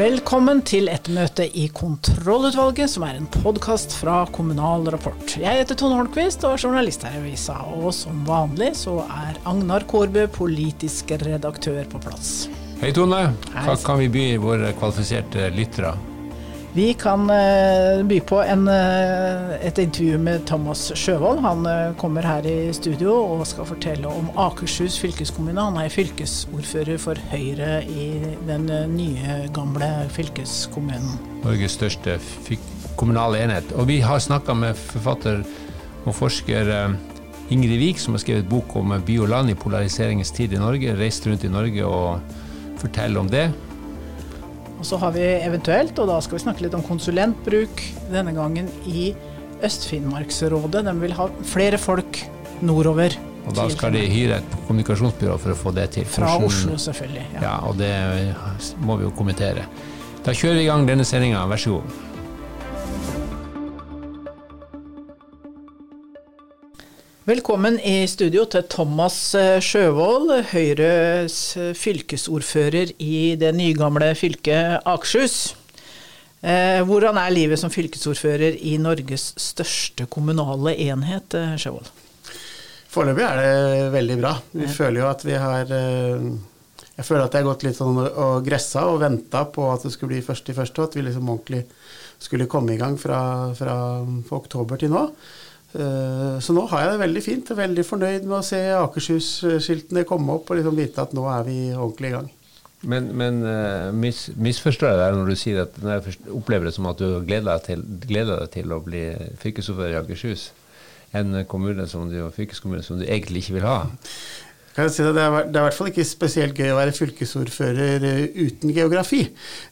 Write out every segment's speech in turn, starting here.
Velkommen til et møte i Kontrollutvalget, som er en podkast fra Kommunal Rapport. Jeg heter Tone Holmquist og er journalist her i avisa. Og som vanlig så er Agnar Kårbø politisk redaktør på plass. Hei Tone, hva kan vi by våre kvalifiserte lyttere? Vi kan eh, by på en, eh, et intervju med Thomas Sjøvold. Han eh, kommer her i studio og skal fortelle om Akershus fylkeskommune. Han er fylkesordfører for Høyre i den nye, gamle fylkeskommunen. Norges største kommunale enhet. Og vi har snakka med forfatter og forsker Ingrid Wiik, som har skrevet bok om by og land i polariseringens tid i Norge. Reist rundt i Norge og forteller om det. Og så har vi eventuelt, og da skal vi snakke litt om konsulentbruk, denne gangen i Øst-Finnmarksrådet. De vil ha flere folk nordover. Og da skal de hyre et kommunikasjonsbyrå for å få det til. Fra Oslo, selvfølgelig. Ja. Ja, og det må vi jo kommentere. Da kjører vi i gang denne sendinga, vær så god. Velkommen i studio til Thomas eh, Sjøvold, Høyres eh, fylkesordfører i det nygamle fylket Akershus. Eh, hvordan er livet som fylkesordfører i Norges største kommunale enhet, Sjøvold? Foreløpig er det veldig bra. Vi Ja. føler jo at vi har Jeg føler at jeg har gått litt sånn og gressa og venta på at det skulle bli først i første, og at vi liksom ordentlig skulle komme i gang fra, fra oktober til nå. Eh, Så nå har jeg det veldig fint. Er veldig fornøyd med å se Akershus-skiltene komme opp og liksom vite at nå er vi ordentlig i gang. Men, men eh, mis, misforstår jeg deg når du sier at når jeg opplever det som at du gleder deg til, gleder deg til å bli fylkesordfører i Akershus? En kommune som du, fylkeskommune som du egentlig ikke vil ha? Kan jeg si det, det, er, det er i hvert fall ikke spesielt gøy å være fylkesordfører eh, uten geografi.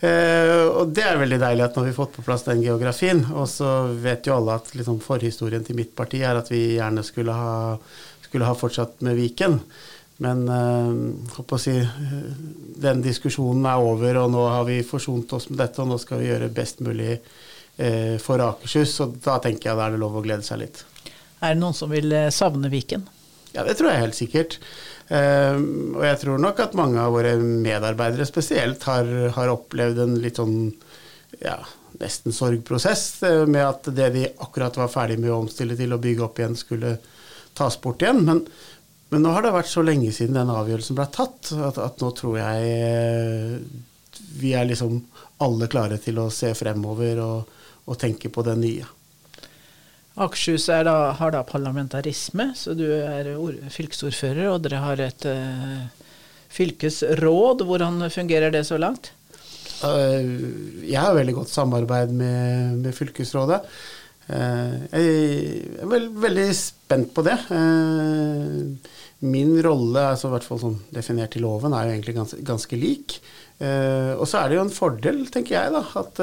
Eh, og det er veldig deilig at nå har vi fått på plass den geografien. Og så vet jo alle at liksom, forhistorien til mitt parti er at vi gjerne skulle ha, skulle ha fortsatt med Viken. Men eh, si, eh, den diskusjonen er over, og nå har vi forsont oss med dette, og nå skal vi gjøre best mulig eh, for Akershus. Og da tenker jeg da er det lov å glede seg litt. Er det noen som vil eh, savne Viken? Ja, det tror jeg helt sikkert. Ehm, og jeg tror nok at mange av våre medarbeidere spesielt har, har opplevd en litt sånn ja, nesten sorgprosess eh, med at det de akkurat var ferdig med å omstille til å bygge opp igjen, skulle tas bort igjen. Men, men nå har det vært så lenge siden den avgjørelsen ble tatt, at, at nå tror jeg eh, vi er liksom alle klare til å se fremover og, og tenke på det nye. Akershus er da, har da parlamentarisme, så du er ord, fylkesordfører, og dere har et uh, fylkesråd. Hvordan fungerer det så langt? Uh, Jeg har veldig godt samarbeid med, med fylkesrådet. Uh, Jeg er vel, veldig spent på det. Min rolle, altså i hvert fall sånn definert i loven, er jo egentlig ganske, ganske lik. Og så er det jo en fordel, tenker jeg, da, at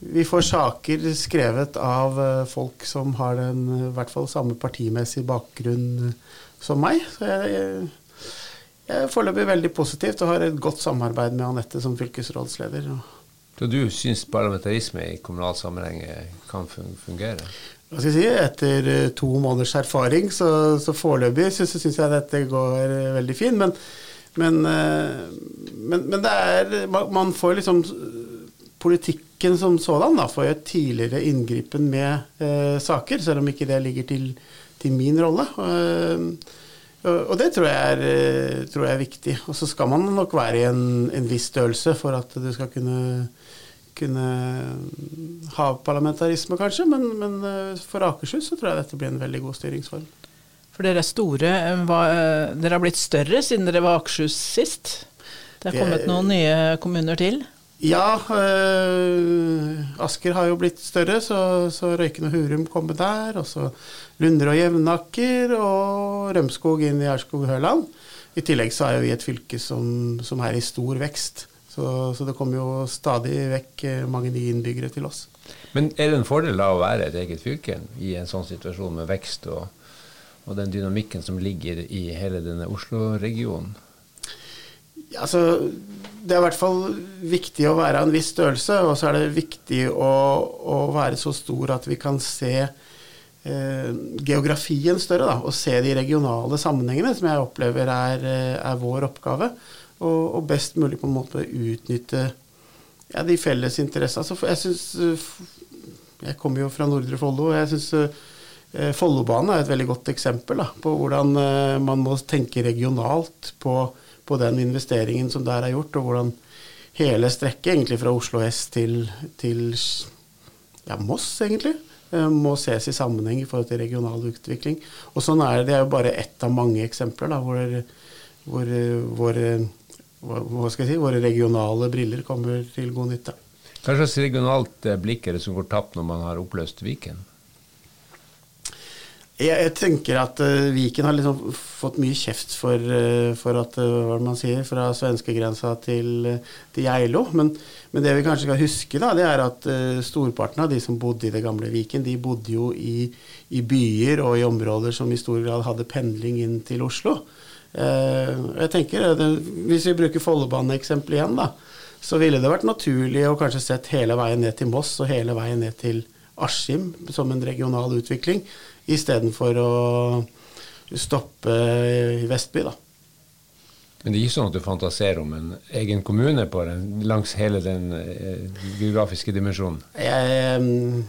vi får saker skrevet av eh, folk som har den i hvert fall samme partimessig bakgrunn som meg. Så jeg, jeg er foreløpig veldig positivt og har et godt samarbeid med Anette som fylkesrådsleder. Så du syns parlamentarisme i kommunal sammenheng eh, kan fungere? Hva skal jeg si, Etter eh, to måneders erfaring, så, så foreløpig syns jeg dette går eh, veldig fint. Men, men, eh, men, men det er man- får liksom Politikken som sådan da, får jo et tidligere inngripen med eh, saker, selv om ikke det ligger til, til min rolle. Eh, og og det tror jeg, er, eh, tror jeg er viktig. Og så skal man nok være i en, en viss størrelse for at du skal kunne, kunne ha parlamentarisme, kanskje. Men, men eh, for Akershus så tror jeg dette blir en veldig god styringsform. For dere er store. eh, hva, eh, dere har blitt større siden dere var Akershus sist. Det Det- kommet noen nye kommuner til. Ja, øh, Asker har jo blitt større, så, så Røyken og Hurum kommer der. Og så Lunder og Jevnaker og Rømskog inn i Aurskog-Høland. I tillegg så er jo vi et fylke som, som er i stor vekst. Så, så det kommer jo stadig vekk eh, mange nye innbyggere til oss. Men er det en fordel da å være et eget fylke i en sånn situasjon med vekst og, og den dynamikken som ligger i hele denne Oslo-regionen? Altså, det er i hvert fall viktig å være av en viss størrelse, og så er det viktig å, å være så stor at vi kan se eh, geografien større, da, og se de regionale sammenhengene, som jeg opplever er, eh, er vår oppgave. Og, og best mulig på en måte utnytte ja, de felles interessene. Altså, jeg syns Jeg kommer jo fra Nordre Follo. og jeg synes Follobanen er et veldig godt eksempel da, på hvordan man må tenke regionalt på, på, den investeringen som der er gjort, og hvordan hele strekket, egentlig fra Oslo S til, til ja, Moss, egentlig, må ses i sammenheng i forhold til regional utvikling. Og sånn er det. Det er jo bare ett av mange eksempler da, hvor, hvor, hvor hva skal jeg si, våre regionale briller kommer til god nytte. Hva slags regionalt eh, blikk er det som går tapt når man har oppløst Viken? Jeg, jeg tenker at uh, Viken har liksom fått mye kjeft for, uh, for at uh, hva man sier, fra svenskegrensa til, til Geilo. Men, men, det vi kanskje skal huske, da, det er at storparten av de som bodde i det gamle Viken, de bodde jo i, i byer og i områder som i stor grad hadde pendling inn til Oslo. Jeg tenker, Hvis vi bruker Follobaneeksempelet igjen, da, så ville det vært naturlig å kanskje sett hele veien ned til Moss og hele veien ned til Askim som en regional utvikling, istedenfor å stoppe i Vestby. da. Men det er ikke sånn at du fantaserer om en egen kommune på den, langs hele den eh, geografiske dimensjonen? Jeg,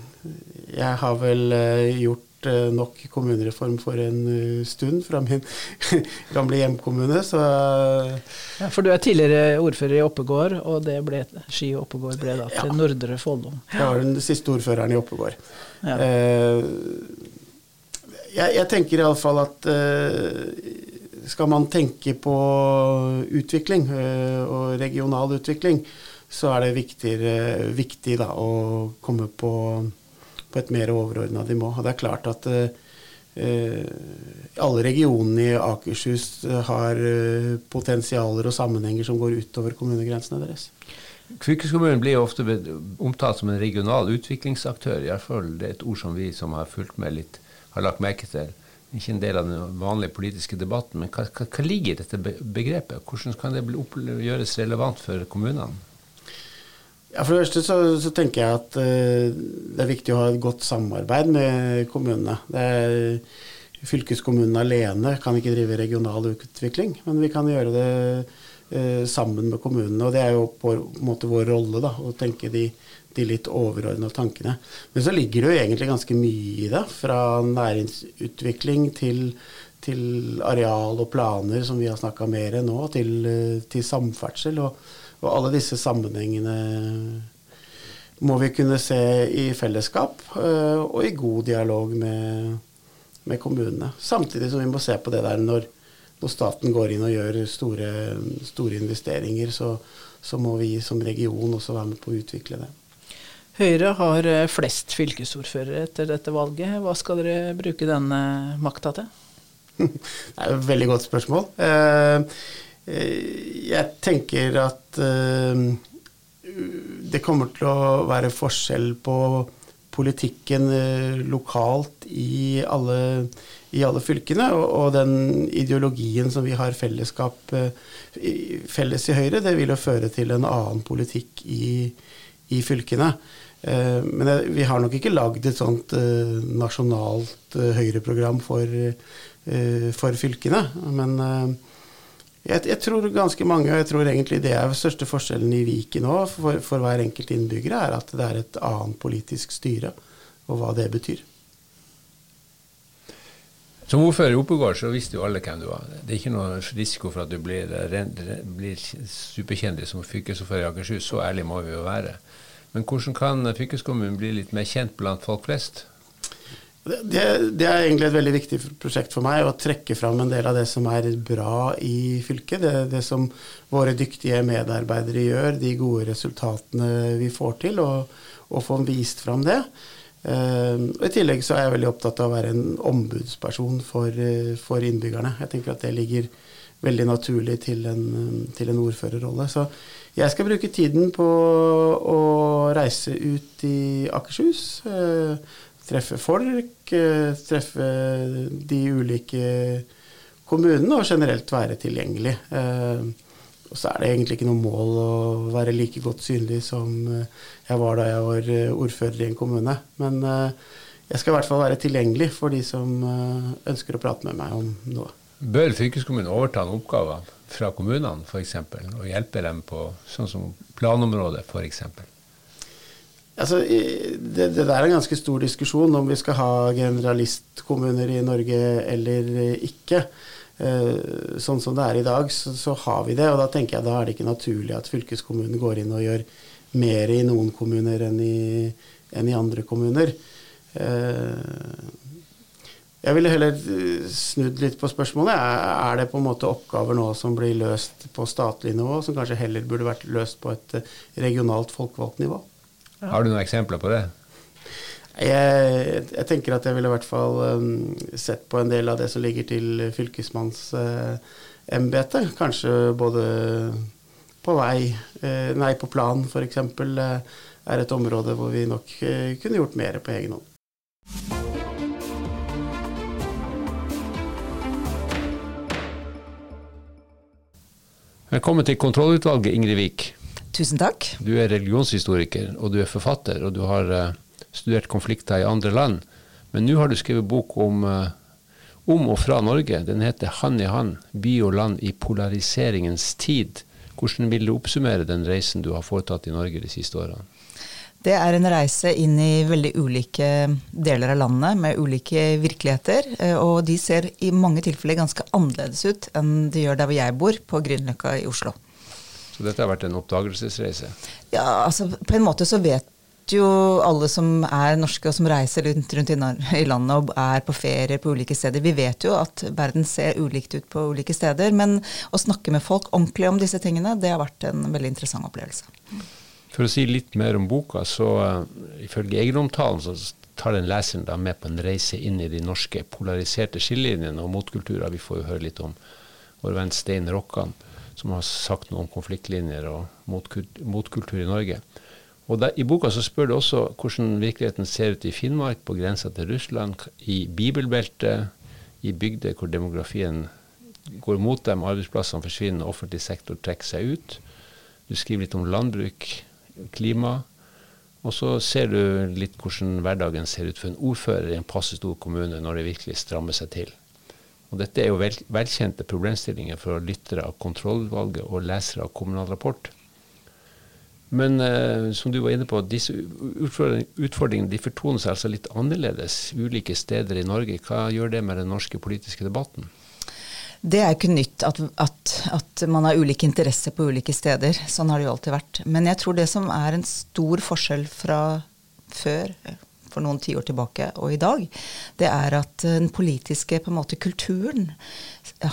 jeg, har vel eh, gjort Eh, nok kommunereform for en eh, stund fra min gamle hjemkommune. Så ja, For du er tidligere ordfører i Oppegård, og det ble, Ski Oppegård ble da til ja. Nordre Follo. Jeg var den siste ordføreren i Oppegård. Ja. Eh, jeg, jeg tenker iallfall at skal man tenke på utvikling og regional utvikling, så er det viktig da, å komme på på et mer overordna nivå. Og det er klart at Uh, alle regionene i Akershus eh, har eh, potensialer og sammenhenger som går utover kommunegrensene deres. Fylkeskommunen blir ofte omtalt som en regional utviklingsaktør. Iallfall det er et ord som vi som har fulgt med litt, har lagt merke til. Ikke en del av den vanlige politiske debatten, men hva, hva, hva ligger i dette begrepet? Hvordan kan det gjøres relevant for kommunene? Ja, For det første så, så tenker jeg at uh, det er viktig å ha et godt samarbeid med kommunene. Er, fylkeskommunen alene kan ikke drive regional utvikling, men vi kan gjøre det sammen med kommunene. Og det er jo på en måte vår rolle, da, å tenke de, de litt overordna tankene. Men så ligger det jo egentlig ganske mye i det. Fra næringsutvikling til, til areal og planer, som vi har snakka mer nå, til, uh, til samferdsel. og og alle disse sammenhengene må vi kunne se i fellesskap eh, og i god dialog med, med kommunene. Samtidig som vi må se på det der når, når staten går inn og gjør store, store investeringer, så, så, må vi som region også være med på å utvikle det. Høyre har eh, flest fylkesordførere etter dette valget. Hva skal dere bruke denne makta til? det er et veldig godt spørsmål. Eh, Eh, jeg tenker at det kommer til å være forskjell på politikken eh, lokalt i alle, i alle fylkene. Og, og, den ideologien som vi har fellesskap felles i Høyre, det vil jo føre til en annen politikk i, i fylkene. Men vi har nok ikke lagd et sånt nasjonalt Høyre-program for, for fylkene. Men jeg, jeg, tror ganske mange, og jeg tror egentlig det er den største forskjellen i Viken òg, for, for, hver enkelt innbygger, er at det er et annet politisk styre, og hva det betyr. Som ordfører i Oppegård så visste jo alle hvem du var. Det er ikke noen risiko for at du blir, blir superkjendis som fylkesordfører i Akershus. Så ærlig må vi jo være. Men hvordan kan fylkeskommunen bli litt mer kjent blant folk flest? Det, det, er egentlig et veldig viktig prosjekt for meg å trekke fram en del av det som er bra i fylket. Det, det som våre dyktige medarbeidere gjør, de gode resultatene vi får til, og, og få vist fram det. Uh, og I tillegg så er jeg veldig opptatt av å være en ombudsperson for, uh, for innbyggerne. Jeg tenker at det ligger veldig naturlig til en, til en ordførerrolle. Så jeg skal bruke tiden på å reise ut i Akershus. Uh, treffe folk, eh, treffe de ulike kommunene og generelt være tilgjengelig. Eh, og så er det egentlig ikke noe mål å være like godt synlig som eh, jeg var da jeg var ordfører i en kommune. Men jeg skal i hvert fall være tilgjengelig for de som ønsker å prate med meg om noe. Bør fylkeskommunen overta en oppgave fra kommunene f.eks. og hjelpe dem på sånn som planområdet f.eks.? Altså, det, det, der er en ganske stor diskusjon om vi skal ha generalistkommuner i Norge eller ikke. Eh, sånn som det er i dag, så, så, har vi det. Og da tenker jeg da er det ikke naturlig at fylkeskommunen går inn og gjør mer i noen kommuner enn i, enn i andre kommuner. Eh, jeg ville heller snudd litt på spørsmålet. Er det på en måte oppgaver nå som blir løst på statlig nivå, som kanskje heller burde vært løst på et regionalt folkevalgt nivå? Har du noen eksempler på det? Jeg, jeg, tenker at jeg ville i hvert fall um, sett på en del av det som ligger til fylkesmannsembetet. Uh, Kanskje både på vei, uh, nei, på plan f.eks. Uh, er et område hvor vi nok uh, kunne gjort mer på egen hånd. Velkommen til kontrollutvalget, Ingrid Vik. Tusen takk. Du er religionshistoriker, og du er forfatter, og du har uh, studert konflikter i andre land. Men nå har du skrevet bok om, uh, om, og fra Norge. Den heter 'Hand i hand by og land i polariseringens tid'. Hvordan vil du oppsummere den reisen du har foretatt i Norge de siste årene? Det er en reise inn i veldig ulike deler av landet med ulike virkeligheter. Eh, og de ser i mange tilfeller ganske annerledes ut enn de gjør der hvor jeg bor, på Grünerløkka i Oslo. Så dette har vært en oppdagelsesreise? Ja, altså på en måte så vet jo alle som er norske og som reiser rundt, rundt i landet og er på ferie på ulike steder, vi vet jo at verden ser ulikt ut på ulike steder. Men å snakke med folk ordentlig om disse tingene, det har vært en veldig interessant opplevelse. For å si litt mer om boka, så uh, ifølge egenomtalen så tar den leseren da med på en reise inn i de norske polariserte skillelinjene og motkulturer. Vi får jo høre litt om vår venn Stein Rokkan, som har sagt noe om konfliktlinjer og motkultur i Norge. Og der, I boka så spør du også hvordan virkeligheten ser ut i Finnmark, på grensa til Russland, i bibelbeltet, i bygder hvor demografien går mot dem, arbeidsplassene forsvinner, offentlig sektor trekker seg ut. Du skriver litt om landbruk, klima. Og så ser du litt hvordan hverdagen ser ut for en ordfører i en passe stor kommune når det virkelig strammer seg til. Og dette er jo vel, velkjente problemstillinger for lyttere av kontrollvalget og lesere av Kommunal Rapport. Men eh, som du var inne på, disse utfordringene de fortoner seg altså litt annerledes ulike steder i Norge. Hva gjør det med den norske politiske debatten? Det er ikke nytt at, at, at, man har ulike interesser på ulike steder. Sånn har det jo alltid vært. Men jeg tror det som er en stor forskjell fra før, for noen tiår tilbake og i dag, det er at den politiske på en måte, kulturen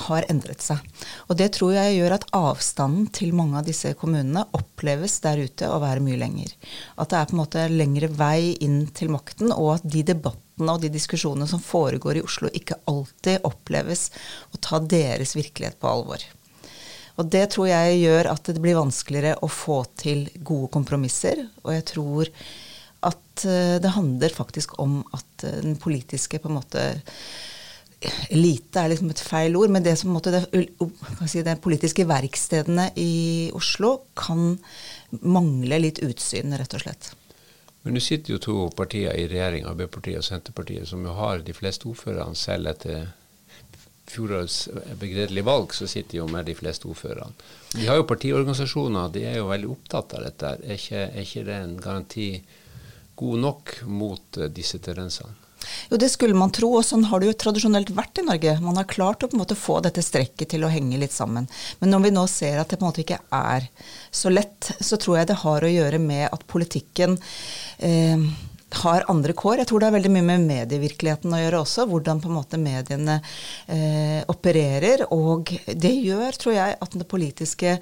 har endret seg. Og det tror jeg gjør at avstanden til mange av disse kommunene oppleves der ute å være mye lenger. At det er på en måte lengre vei inn til makten, og at de debattene og de diskusjonene som foregår i Oslo, ikke alltid oppleves å ta deres virkelighet på alvor. Og det tror jeg gjør at det blir vanskeligere å få til gode kompromisser. Og jeg tror at eh, det handler faktisk om at eh, den politiske på en måte Elite er liksom et feil ord, men det som måtte, det, si, de politiske verkstedene i Oslo kan mangle litt utsyn, rett og slett. Men nå sitter jo to partier i regjering, Arbeiderpartiet og Senterpartiet, som jo har de fleste ordførerne selv etter fjorårets begredelige valg, så sitter jo med de fleste ordførerne. De har jo partiorganisasjoner, de er jo veldig opptatt av dette. Er ikke, er ikke det en garanti god nok mot eh, disse tendensene? Jo, det skulle man tro, og sånn har det jo tradisjonelt vært i Norge. Man har klart å på en måte få dette strekket til å henge litt sammen. Men når vi nå ser at det på en måte ikke er så lett, så tror jeg det har å gjøre med at politikken eh, har andre kår. Jeg tror det har veldig mye med medievirkeligheten å gjøre også. Hvordan på en måte mediene eh, opererer. Og det gjør, tror jeg, at den politiske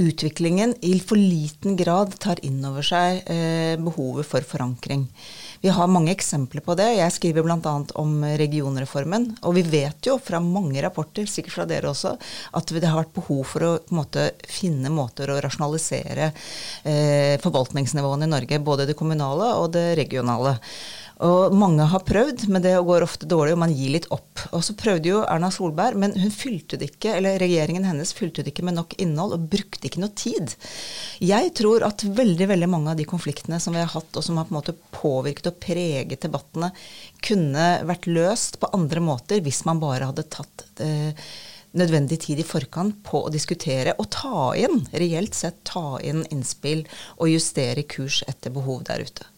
utviklingen i for liten grad tar inn over seg eh, behovet for forankring. Vi har mange eksempler på det. Jeg skriver bl.a. om regionreformen. Og vi vet jo fra mange rapporter, sikkert fra dere også, at det har vært behov for å måte, finne måter å rasjonalisere eh, forvaltningsnivåene i Norge. Både det kommunale og det regionale. Og mange har prøvd, men det går ofte dårlig, og man gir litt opp. Og så prøvde jo Erna Solberg, men hun fylte det ikke, eller regjeringen hennes fylte det ikke med nok innhold, og brukte ikke noe tid. Jeg tror at veldig, veldig mange av de konfliktene som vi har hatt, og som har på en måte påvirket og preget debattene, kunne vært løst på andre måter hvis man bare hadde tatt eh, nødvendig tid i forkant på å diskutere og ta inn, reelt sett ta inn innspill og justere kurs etter behov der ute.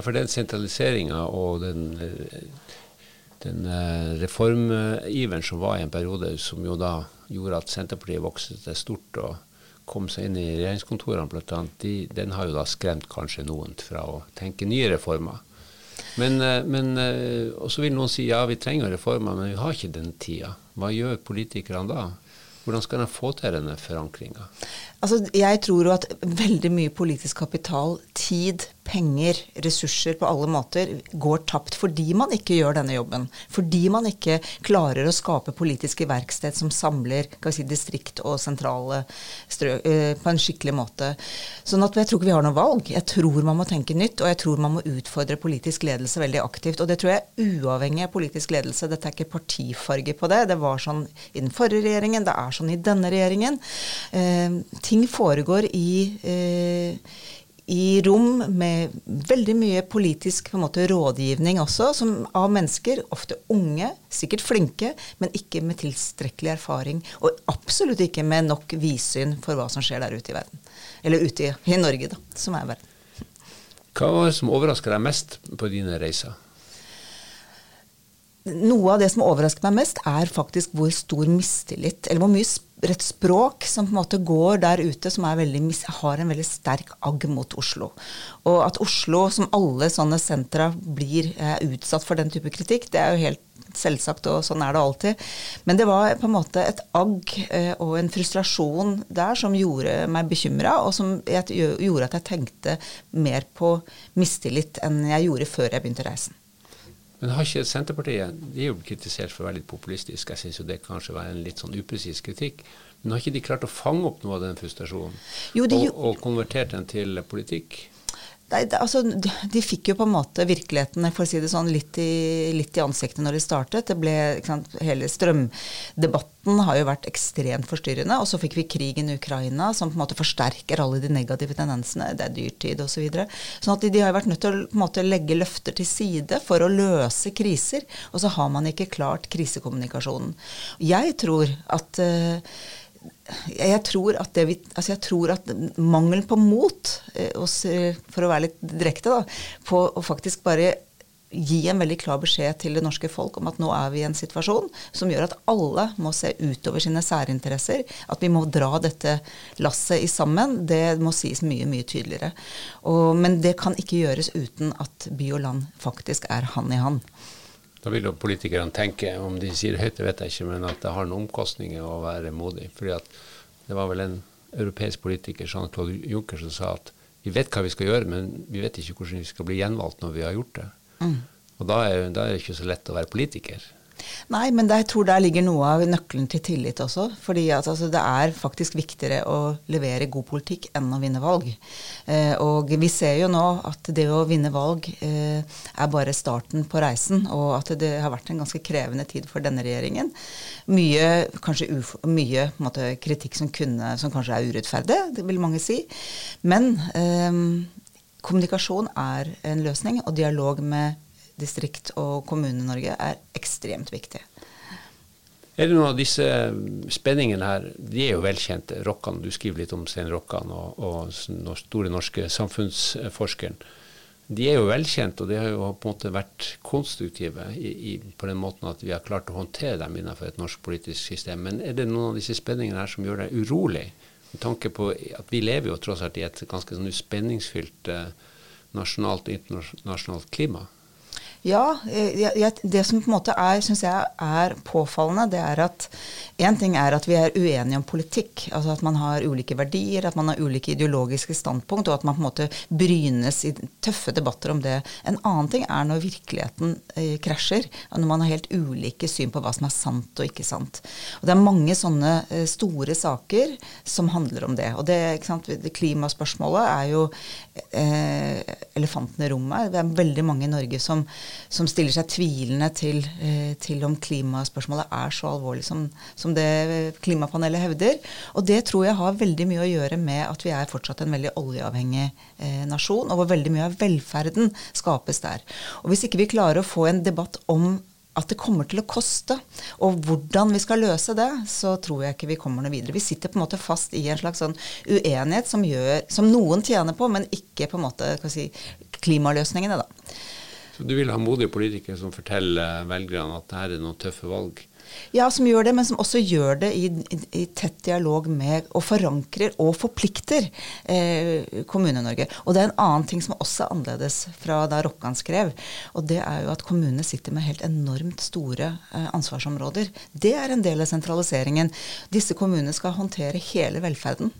Ja, for den sentraliseringa og den, den eh, reformiveren som var i en periode, som jo da gjorde at Senterpartiet vokste seg stort og kom seg inn i regjeringskontorene bl.a., de, den har jo da skremt kanskje noen fra å tenke nye reformer. Men, eh, men eh, Og så vil noen si ja, vi trenger reformer, men vi har ikke den tida. Hva gjør politikerne da? Hvordan skal de få til denne forankringa? Altså, jeg tror jo at veldig mye politisk kapital, tid, penger, ressurser på alle måter går tapt fordi man ikke gjør denne jobben. Fordi man ikke klarer å skape politiske verksted som samler si, distrikt og sentrale strøk uh, på en skikkelig måte. Sånn at jeg tror ikke vi har noe valg. Jeg tror man må tenke nytt, og jeg tror man må utfordre politisk ledelse veldig aktivt. Og det tror jeg er uavhengig av politisk ledelse. Dette er ikke partifarge på det. Det var sånn i den forrige regjeringen, det er sånn i denne regjeringen. Uh, ting foregår i uh, i rom med veldig mye politisk måte, rådgivning også, som, av mennesker, ofte unge, sikkert flinke, men ikke med tilstrekkelig erfaring. Og absolutt ikke med nok vidsyn for hva som skjer der ute i verden. Eller ute i, i Norge, da, som er verden. Hva var det som overraska deg mest på dine reiser? Noe av det som overrasker meg mest, er faktisk hvor stor mistillit, eller hvor mye rett språk som på en måte går der ute, som veldig, har en veldig sterk agg mot Oslo. Og at Oslo, som alle sånne sentra, blir eh, utsatt for den type kritikk, det er jo helt selvsagt, og sånn er det alltid. Men det var på en måte et agg eh, og en frustrasjon der som gjorde meg bekymra, og som gjorde at jeg tenkte mer på mistillit enn jeg gjorde før jeg begynte reisen. Men har ikke Senterpartiet De er jo kritisert for å være litt populistisk. Jeg syns jo det kanskje var en litt sånn upresis kritikk. Men har ikke de klart å fange opp noe av den frustrasjonen jo, de, og, og konvertert den til politikk? Nei, det, altså, de, fikk jo på en måte virkeligheten for å si det sånn, litt i, litt i ansiktet når de startet. Det ble, sant, Hele strømdebatten har jo vært ekstremt forstyrrende. Og så fikk vi krigen i Ukraina, som på en måte forsterker alle de negative tendensene. Det er dyrtid osv. Så videre. sånn at de, de, har vært nødt til å måte, legge løfter til side for å løse kriser. Og så har man ikke klart krisekommunikasjonen. Jeg tror at uh, jeg tror det, altså jeg tror at mangelen på mot, eh, for å være litt direkte, da, på å faktisk bare gi en veldig klar beskjed til det norske folk om at nå er vi i en situasjon som gjør at alle må se utover sine særinteresser. At vi må dra dette lasset i sammen. Det må sies mye, mye tydeligere. Og, men det kan ikke gjøres uten at by og land faktisk er hand i hand. Da vil jo politikerne tenke, om de sier høyt, det vet jeg ikke, men at det har noen omkostninger å være modig. Fordi at det var vel en europeisk politiker, Jean-Claude Juncker, som sa at vi vet hva vi skal gjøre, men vi vet ikke hvordan vi skal bli gjenvalgt når vi har gjort det. Mm. Og da er, da er det ikke så lett å være politiker. Nei, men jeg tror der ligger noe av nøkkelen til tillit også. fordi altså, det er faktisk viktigere å levere god politikk enn å vinne valg. Eh, og vi ser jo nå at det å vinne valg eh, er bare starten på reisen, og at det har vært en ganske krevende tid for denne regjeringen. Mye, kanskje uf mye måte, kritikk som, kunne, som, kanskje er urettferdig, det vil mange si. Men eh, kommunikasjon er en løsning, og dialog med distrikt og Kommune-Norge er ekstremt viktig. Er det noen av disse spenningene her, de er jo velkjente, Rokkan, du skriver litt om Stein Rokkan og, og store norske samfunnsforskeren. De er jo velkjente, og de har jo på en måte vært konstruktive i, i, på den måten at vi har klart å håndtere dem innenfor et norsk politisk system. Men er det noen av disse spenningene her som gjør deg urolig? Med tanke på at vi lever jo tross alt i et ganske sånn spenningsfylt eh, nasjonalt og internasjonalt klima. Ja, jeg, jeg, det som på en måte er, synes jeg er påfallende, det er at én ting er at vi er uenige om politikk. Altså at man har ulike verdier, at man har ulike ideologiske standpunkt, og at man på en måte brynes i tøffe debatter om det. En annen ting er når virkeligheten eh, krasjer, når man har helt ulike syn på hva som er sant og ikke sant. Og det er mange sånne eh, store saker som handler om det. Og det, det klimaspørsmålet er jo eh, elefanten i rommet. Det er veldig mange i Norge som som stiller seg tvilende til, eh, til, om klimaspørsmålet er så alvorlig som, som, det klimapanelet hevder. Og det tror jeg har veldig mye å gjøre med at vi er fortsatt en veldig oljeavhengig eh, nasjon, og hvor veldig mye av velferden skapes der. Og hvis ikke vi klarer å få en debatt om at det kommer til å koste, og hvordan vi skal løse det, så tror jeg ikke vi kommer noe videre. Vi sitter på en måte fast i en slags sånn uenighet som, gjør, som noen tjener på, men ikke på en måte si, klimaløsningene, da. Du vil ha modige politikere som forteller velgerne at dette er noen tøffe valg? Ja, som gjør det, men som også gjør det i, i, i tett dialog med og forankrer og forplikter eh, Kommune-Norge. Og det er en annen ting som også er annerledes fra da Rokkan skrev. Og det er jo at kommunene sitter med helt enormt store eh, ansvarsområder. Det er en del av sentraliseringen. Disse kommunene skal håndtere hele velferden.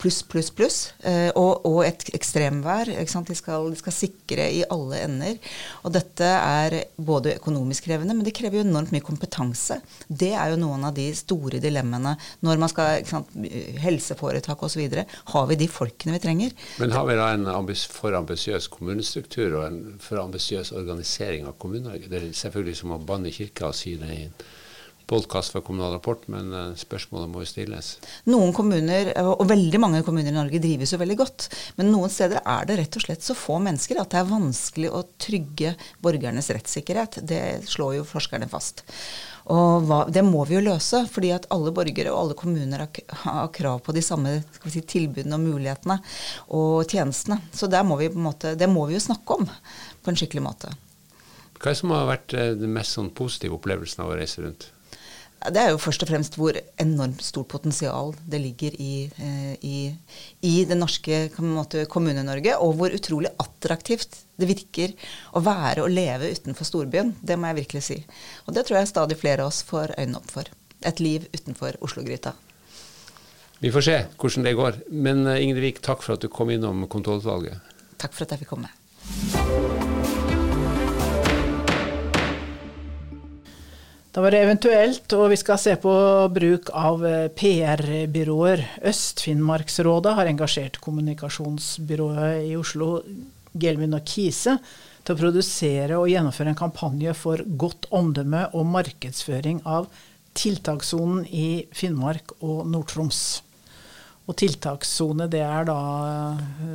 Pluss, pluss, pluss. Eh, og, og, et ekstremvær. De skal, de, skal, sikre i alle ender. Og dette er både økonomisk krevende, men det krever jo enormt mye kompetanse. Det er jo noen av de store dilemmaene når man skal sant, helseforetak osv. Har vi de folkene vi trenger? Men har vi da en ambis for ambisiøs kommunestruktur og en for ambisiøs organisering av Kommune-Norge? Det er selvfølgelig som å banne kirka og si det i podkast fra Kommunal Rapport, men eh, spørsmålet må jo stilles. Noen kommuner, og veldig mange kommuner i Norge, drives jo veldig godt. Men noen steder er det rett og slett så få mennesker at det er vanskelig å trygge borgernes rettssikkerhet. Det slår jo forskerne fast. Og hva, det må vi jo løse, fordi at alle borgere og alle kommuner har, har krav på de samme si, tilbudene og mulighetene og tjenestene. Så må måte, det må vi jo snakke om på en skikkelig måte. Hva er det som har vært eh, den mest sånn positive opplevelsen av å reise rundt? Det er jo først og fremst hvor enormt stort potensial det ligger i, eh, i, i det norske Kommune-Norge, og hvor utrolig attraktivt det virker å være og leve utenfor storbyen. Det må jeg virkelig si. Og det tror jeg stadig flere av oss får øynene opp for. Et liv utenfor Oslo-gryta. Vi får se hvordan det går. Men eh, Ingrid Vik, takk for at du kom innom kontrollutvalget. Takk for at jeg fikk komme. Da var det eventuelt, og vi skal se på bruk av eh, PR-byråer. Øst-Finnmarksrådet har engasjert kommunikasjonsbyrået i Oslo, Gelmin og Kise, til å produsere og gjennomføre en kampanje for godt omdømme og markedsføring av tiltakssonen i Finnmark og Nord-Troms. Og tiltakssone, det er da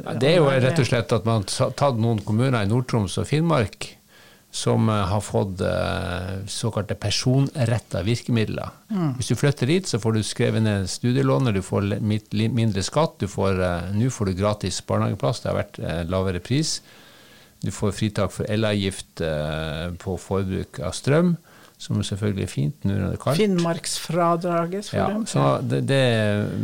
ja, Det er jo rett og slett at man har tatt noen kommuner i Nord-Troms og Finnmark som eh, har fått uh, såkalte personretta virkemidler. Mm. Hvis du flytter dit, så får du skrevet ned studielånet, du får mindre skatt, du får, uh, nå får du gratis barnehageplass, det har vært lavere pris. Du får fritak for elavgift på forbruk av strøm, som selvfølgelig er fint nå når det er kaldt. Finnmarksfradraget, for ja, dem. Det, det,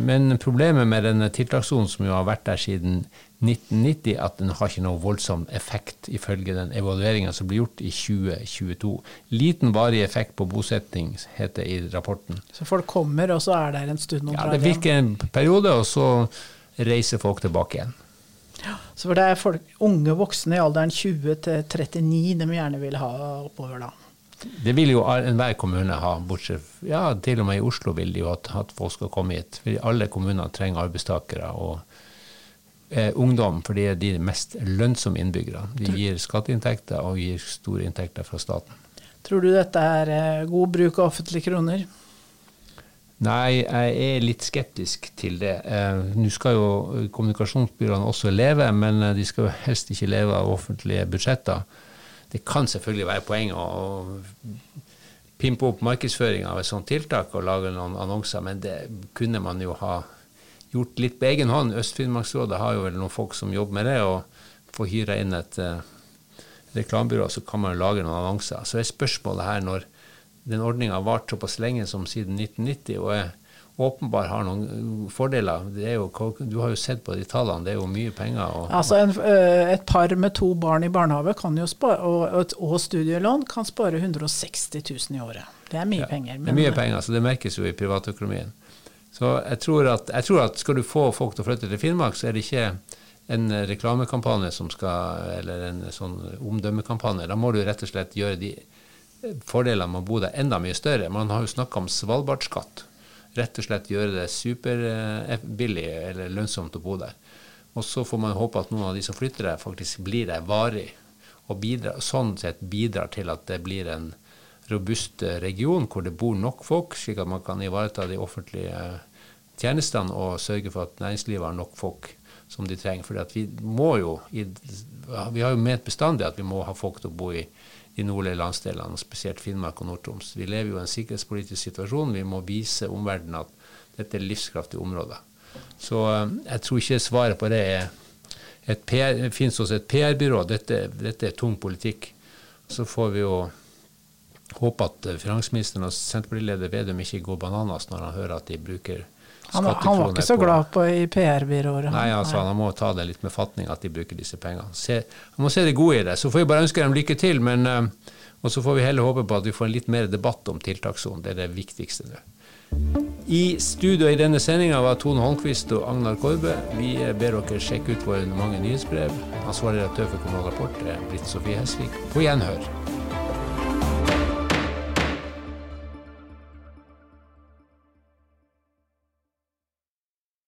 men problemet med denne tiltakssonen, som jo har vært der siden 1990 at den har ikke noe voldsom effekt, ifølge den evalueringa som ble gjort i 2022. Liten varig effekt på bosetting, heter det i rapporten. Så folk kommer, og så er der en stund Ja, det virker en periode, og så reiser folk tilbake igjen. Ja, så for det er folk, unge voksne i alderen 20 til 39 de gjerne vil ha oppover da? Det vil jo enhver kommune ha, bortsett ja, til og med i Oslo vil de jo at, at folk skal komme hit. Fordi alle kommuner trenger arbeidstakere. og eh, ungdom, for de er de mest lønnsomme innbyggerne. De gir skatteinntekter og gir store inntekter fra staten. Tror du dette er eh, god bruk av offentlige kroner? Nei, jeg er litt skeptisk til det. Eh, Nå skal jo kommunikasjonsbyråene også leve, men eh, de skal jo helst ikke leve av offentlige budsjetter. Det kan selvfølgelig være poeng å pimpe opp markedsføringa av et sånt tiltak og lage noen annonser, men det kunne man jo ha gjort litt på egen hånd. Øst-Finnmarksrådet har jo vel noen folk som jobber med det, og får hyra inn et uh, reklamebyrå, så kan man lage noen annonser. Så er spørsmålet her, når den ordninga har vart såpass lenge som siden 1990, og er åpenbart har noen fordeler. Jo, du har jo sett på de tallene, det er jo mye penger. Og, altså en, Et par med to barn i barnehage spare, og, og, studielån kan spare 160 000 i året. Det er mye ja, penger. Men, det er mye penger, så det merkes jo i privatøkonomien. Så jeg tror, at, jeg tror at skal du få folk til å flytte til Finnmark, så er det ikke en reklamekampanje som skal, eller en sånn omdømmekampanje. Da må du rett og slett gjøre de fordelene med å bo der enda mye større. Man har jo snakka om svalbardskatt. Rett og slett gjøre det superbillig eller lønnsomt å bo der. Og så får man håpe at noen av de som flytter der, faktisk blir der varig. Og bidrar, sånn sett bidrar til at det blir en robust region hvor det bor nok folk, slik at man kan ivareta de offentlige tjenestene og sørge for at næringslivet har nok folk som de trenger. For vi må jo, vi har jo ment bestandig at vi må ha folk til å bo i de nordlige landsdelene, spesielt Finnmark og Nord-Troms. Vi lever jo i en sikkerhetspolitisk situasjon. Vi må vise omverdenen at dette er livskraftige områder. Så eh, jeg tror ikke svaret på det er et PR, det finnes også et PR-byrå. Dette, dette, er tung politikk. Så får vi jo håpe at finansministeren og Senterpartileder Vedum ikke går bananas når han hører at de bruker han, han, var ikke så glad på i PR-byråer. Nei, altså, han må ta det litt med fatning at de bruker disse pengene. Se, han må se det gode i det. Så får vi bare ønske dem lykke til. Men, uh, og så får vi heller håpe på at vi får en litt mer debatt om tiltakssonen. Det er det viktigste nå. I studio i denne sendinga var Tone Holmquist og Agnar Korbe. Vi ber dere sjekke ut våre mange nyhetsbrev. Ansvarlig redaktør for Kommunal Rapport er Britt Sofie Hesvik. På gjenhør.